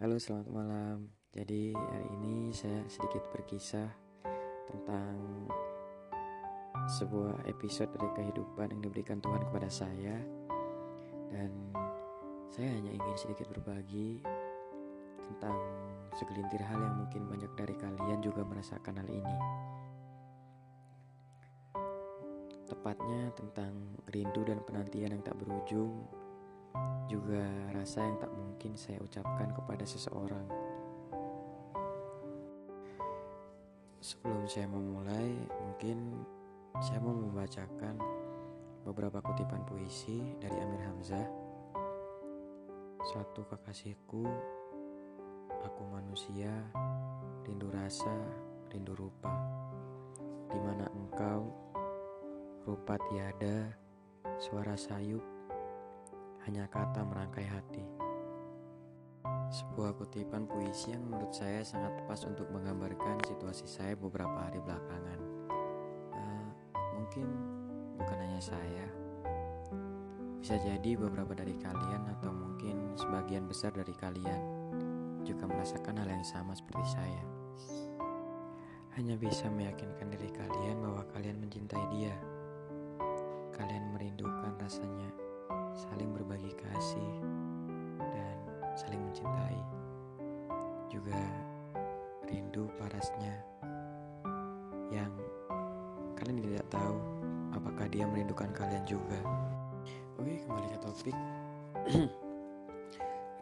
Halo, selamat malam. Jadi, hari ini saya sedikit berkisah tentang sebuah episode dari kehidupan yang diberikan Tuhan kepada saya, dan saya hanya ingin sedikit berbagi tentang segelintir hal yang mungkin banyak dari kalian juga merasakan hal ini. Tepatnya tentang rindu dan penantian yang tak berujung juga rasa yang tak mungkin saya ucapkan kepada seseorang. Sebelum saya memulai, mungkin saya mau membacakan beberapa kutipan puisi dari Amir Hamzah. Suatu kekasihku, aku manusia, rindu rasa, rindu rupa. Di mana engkau, rupa tiada, suara sayup, hanya kata merangkai hati. Sebuah kutipan puisi yang menurut saya sangat pas untuk menggambarkan situasi saya beberapa hari belakangan. Uh, mungkin bukan hanya saya, bisa jadi beberapa dari kalian atau mungkin sebagian besar dari kalian juga merasakan hal yang sama seperti saya. Hanya bisa meyakinkan diri kalian bahwa kalian mencintai dia. Kalian merindukan rasanya kasih, dan saling mencintai. Juga rindu parasnya yang kalian tidak tahu apakah dia merindukan kalian juga. Oke, kembali ke topik.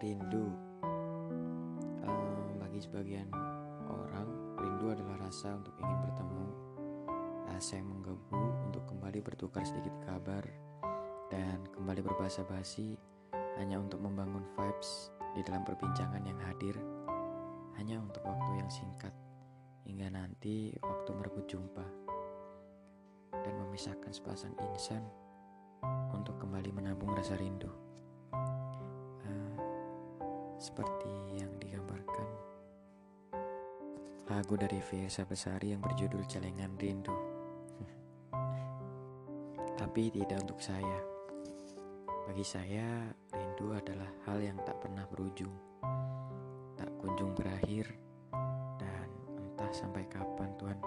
rindu. Um, bagi sebagian orang, rindu adalah rasa untuk ingin bertemu, rasa yang menggebu untuk kembali bertukar sedikit kabar dan kembali berbahasa basi hanya untuk membangun vibes di dalam perbincangan yang hadir. Hanya untuk waktu yang singkat. Hingga nanti waktu merebut jumpa. Dan memisahkan sepasang insan untuk kembali menabung rasa rindu. Uh, seperti yang digambarkan. Lagu dari Fiesa Besari yang berjudul Celengan Rindu. Tapi tidak untuk saya. Bagi saya, rindu adalah hal yang tak pernah berujung, tak kunjung berakhir, dan entah sampai kapan Tuhan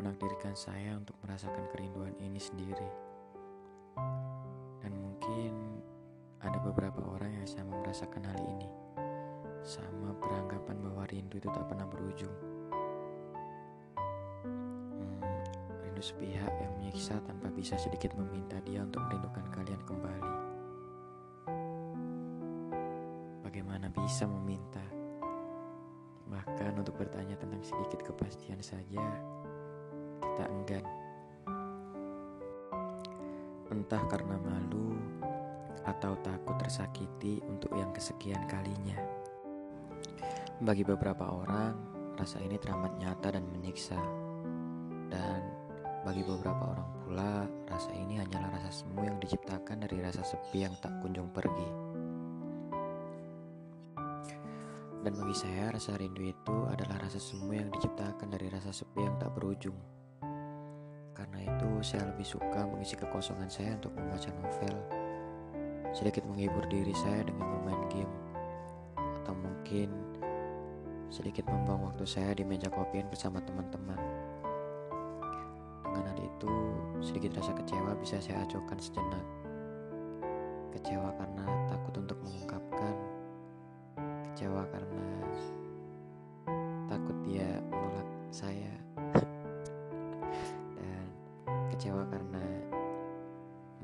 menakdirkan saya untuk merasakan kerinduan ini sendiri. Dan mungkin ada beberapa orang yang sama merasakan hal ini, sama beranggapan bahwa rindu itu tak pernah berujung. Hmm, rindu sepihak yang menyiksa tanpa bisa sedikit meminta dia untuk merindukan kalian kembali. Bisa meminta. Bahkan untuk bertanya tentang sedikit kepastian saja, kita enggan. Entah karena malu atau takut tersakiti untuk yang kesekian kalinya. Bagi beberapa orang, rasa ini teramat nyata dan menyiksa. Dan bagi beberapa orang pula, rasa ini hanyalah rasa semu yang diciptakan dari rasa sepi yang tak kunjung pergi. Dan bagi saya, rasa rindu itu adalah rasa semu yang diciptakan dari rasa sepi yang tak berujung. Karena itu, saya lebih suka mengisi kekosongan saya untuk membaca novel, sedikit menghibur diri saya dengan bermain game, atau mungkin sedikit membuang waktu saya di meja kopian bersama teman-teman. Dengan hal itu, sedikit rasa kecewa bisa saya acuhkan sejenak. Kecewa karena takut untuk mengungkapkan kecewa karena takut dia menolak saya dan kecewa karena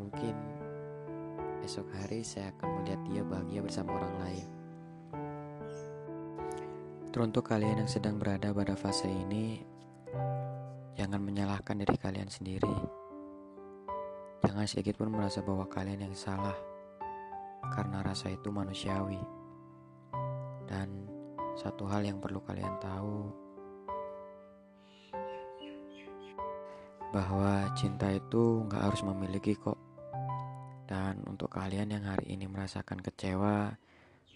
mungkin esok hari saya akan melihat dia bahagia bersama orang lain. Teruntuk kalian yang sedang berada pada fase ini, jangan menyalahkan diri kalian sendiri. Jangan sedikit pun merasa bahwa kalian yang salah, karena rasa itu manusiawi. Dan satu hal yang perlu kalian tahu bahwa cinta itu nggak harus memiliki kok. Dan untuk kalian yang hari ini merasakan kecewa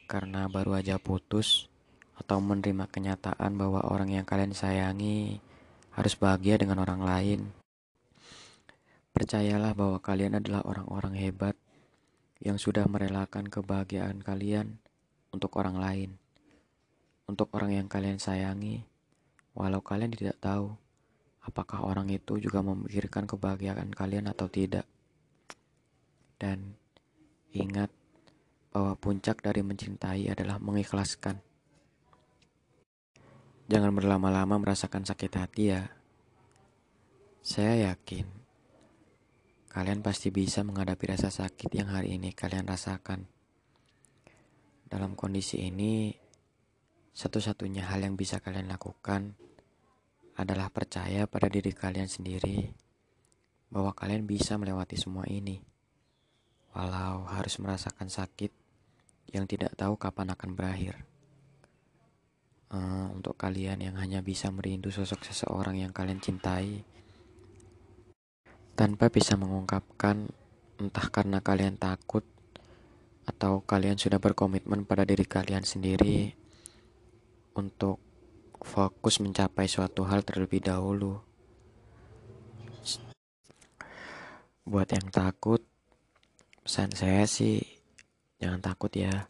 karena baru aja putus atau menerima kenyataan bahwa orang yang kalian sayangi harus bahagia dengan orang lain. Percayalah bahwa kalian adalah orang-orang hebat yang sudah merelakan kebahagiaan kalian untuk orang lain untuk orang yang kalian sayangi, walau kalian tidak tahu apakah orang itu juga memikirkan kebahagiaan kalian atau tidak. Dan ingat bahwa puncak dari mencintai adalah mengikhlaskan. Jangan berlama-lama merasakan sakit hati ya. Saya yakin kalian pasti bisa menghadapi rasa sakit yang hari ini kalian rasakan. Dalam kondisi ini, satu-satunya hal yang bisa kalian lakukan adalah percaya pada diri kalian sendiri bahwa kalian bisa melewati semua ini. Walau harus merasakan sakit yang tidak tahu kapan akan berakhir. Uh, untuk kalian yang hanya bisa merindu sosok seseorang yang kalian cintai, tanpa bisa mengungkapkan entah karena kalian takut atau kalian sudah berkomitmen pada diri kalian sendiri untuk fokus mencapai suatu hal terlebih dahulu. Buat yang takut, pesan saya sih jangan takut ya,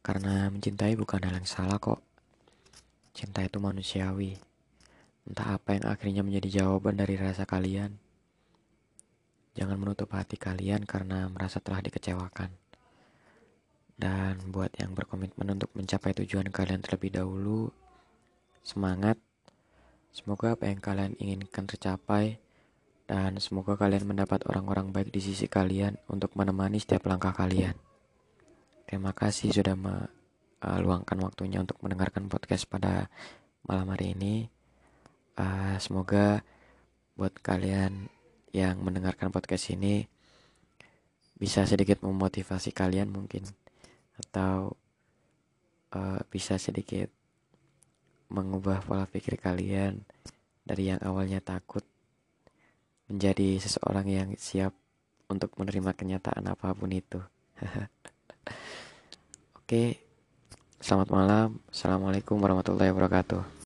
karena mencintai bukan hal yang salah kok. Cinta itu manusiawi. Entah apa yang akhirnya menjadi jawaban dari rasa kalian. Jangan menutup hati kalian karena merasa telah dikecewakan. Dan buat yang berkomitmen untuk mencapai tujuan kalian terlebih dahulu, semangat. Semoga apa yang kalian inginkan tercapai dan semoga kalian mendapat orang-orang baik di sisi kalian untuk menemani setiap langkah kalian. Terima kasih sudah meluangkan waktunya untuk mendengarkan podcast pada malam hari ini. Uh, semoga buat kalian yang mendengarkan podcast ini bisa sedikit memotivasi kalian mungkin atau uh, bisa sedikit mengubah pola pikir kalian dari yang awalnya takut menjadi seseorang yang siap untuk menerima kenyataan apa pun itu. Oke, selamat malam. Assalamualaikum warahmatullahi wabarakatuh.